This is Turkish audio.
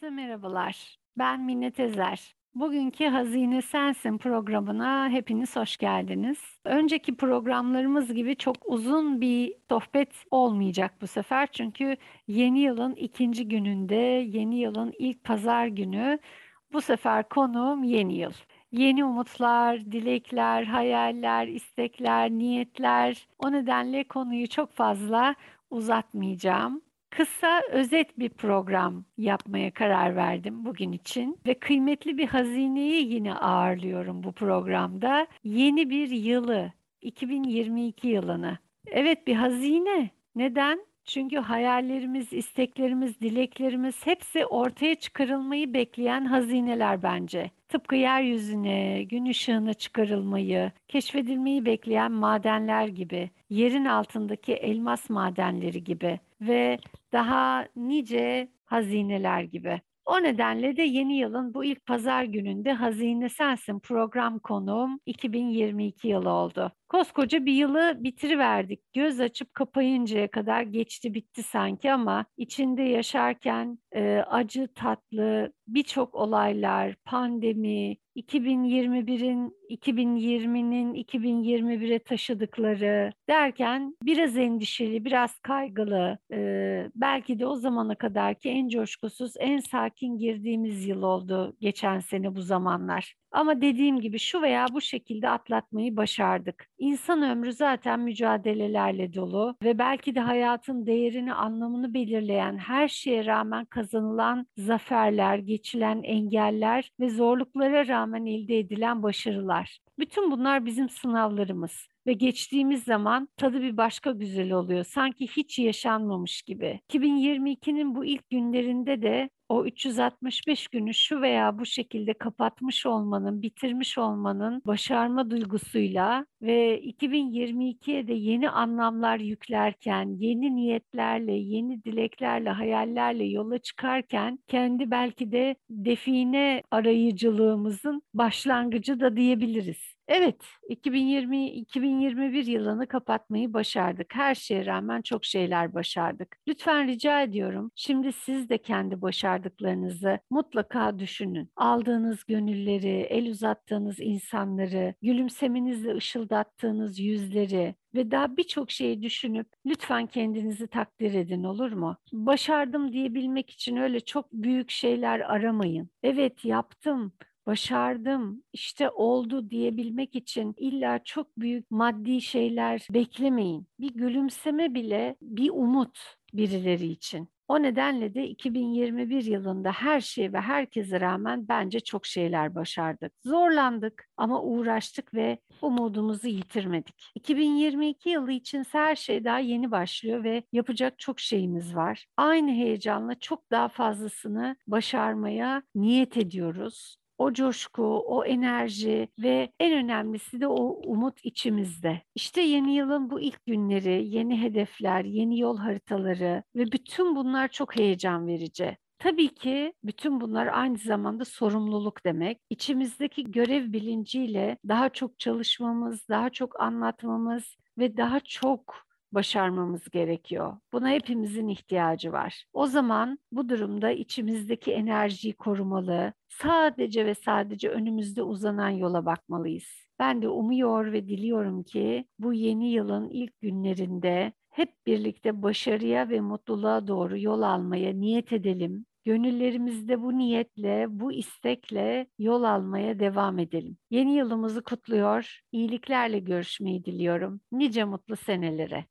Merhabalar, ben Minnet Ezer. Bugünkü Hazine Sensin programına hepiniz hoş geldiniz. Önceki programlarımız gibi çok uzun bir sohbet olmayacak bu sefer. Çünkü yeni yılın ikinci gününde, yeni yılın ilk pazar günü bu sefer konuğum yeni yıl. Yeni umutlar, dilekler, hayaller, istekler, niyetler. O nedenle konuyu çok fazla uzatmayacağım kısa özet bir program yapmaya karar verdim bugün için ve kıymetli bir hazineyi yine ağırlıyorum bu programda. Yeni bir yılı, 2022 yılını. Evet bir hazine. Neden? Çünkü hayallerimiz, isteklerimiz, dileklerimiz hepsi ortaya çıkarılmayı bekleyen hazineler bence. Tıpkı yeryüzüne, gün ışığına çıkarılmayı, keşfedilmeyi bekleyen madenler gibi, yerin altındaki elmas madenleri gibi ve daha nice hazineler gibi. O nedenle de yeni yılın bu ilk pazar gününde Hazine Sensin program konuğum 2022 yılı oldu. Koskoca bir yılı bitiriverdik. Göz açıp kapayıncaya kadar geçti bitti sanki ama içinde yaşarken e, acı tatlı birçok olaylar, pandemi, 2021'in 2020'nin 2021'e taşıdıkları derken biraz endişeli, biraz kaygılı, e, belki de o zamana kadarki en coşkusuz, en sakin girdiğimiz yıl oldu geçen sene bu zamanlar. Ama dediğim gibi şu veya bu şekilde atlatmayı başardık. İnsan ömrü zaten mücadelelerle dolu ve belki de hayatın değerini, anlamını belirleyen her şeye rağmen kazanılan zaferler, geçilen engeller ve zorluklara rağmen elde edilen başarılar. Bütün bunlar bizim sınavlarımız ve geçtiğimiz zaman tadı bir başka güzel oluyor. Sanki hiç yaşanmamış gibi. 2022'nin bu ilk günlerinde de o 365 günü şu veya bu şekilde kapatmış olmanın, bitirmiş olmanın başarma duygusuyla ve 2022'ye de yeni anlamlar yüklerken, yeni niyetlerle, yeni dileklerle, hayallerle yola çıkarken kendi belki de define arayıcılığımızın başlangıcı da diyebiliriz. Evet, 2020-2021 yılını kapatmayı başardık. Her şeye rağmen çok şeyler başardık. Lütfen rica ediyorum, şimdi siz de kendi başardıklarınızı mutlaka düşünün. Aldığınız gönülleri, el uzattığınız insanları, gülümsemenizle ışıldattığınız yüzleri, ve daha birçok şeyi düşünüp lütfen kendinizi takdir edin olur mu? Başardım diyebilmek için öyle çok büyük şeyler aramayın. Evet yaptım, başardım, işte oldu diyebilmek için illa çok büyük maddi şeyler beklemeyin. Bir gülümseme bile bir umut birileri için. O nedenle de 2021 yılında her şey ve herkese rağmen bence çok şeyler başardık. Zorlandık ama uğraştık ve umudumuzu yitirmedik. 2022 yılı için her şey daha yeni başlıyor ve yapacak çok şeyimiz var. Aynı heyecanla çok daha fazlasını başarmaya niyet ediyoruz o coşku, o enerji ve en önemlisi de o umut içimizde. İşte yeni yılın bu ilk günleri, yeni hedefler, yeni yol haritaları ve bütün bunlar çok heyecan verici. Tabii ki bütün bunlar aynı zamanda sorumluluk demek. İçimizdeki görev bilinciyle daha çok çalışmamız, daha çok anlatmamız ve daha çok başarmamız gerekiyor. Buna hepimizin ihtiyacı var. O zaman bu durumda içimizdeki enerjiyi korumalı, sadece ve sadece önümüzde uzanan yola bakmalıyız. Ben de umuyor ve diliyorum ki bu yeni yılın ilk günlerinde hep birlikte başarıya ve mutluluğa doğru yol almaya niyet edelim Gönüllerimizde bu niyetle, bu istekle yol almaya devam edelim. Yeni yılımızı kutluyor, iyiliklerle görüşmeyi diliyorum. Nice mutlu senelere.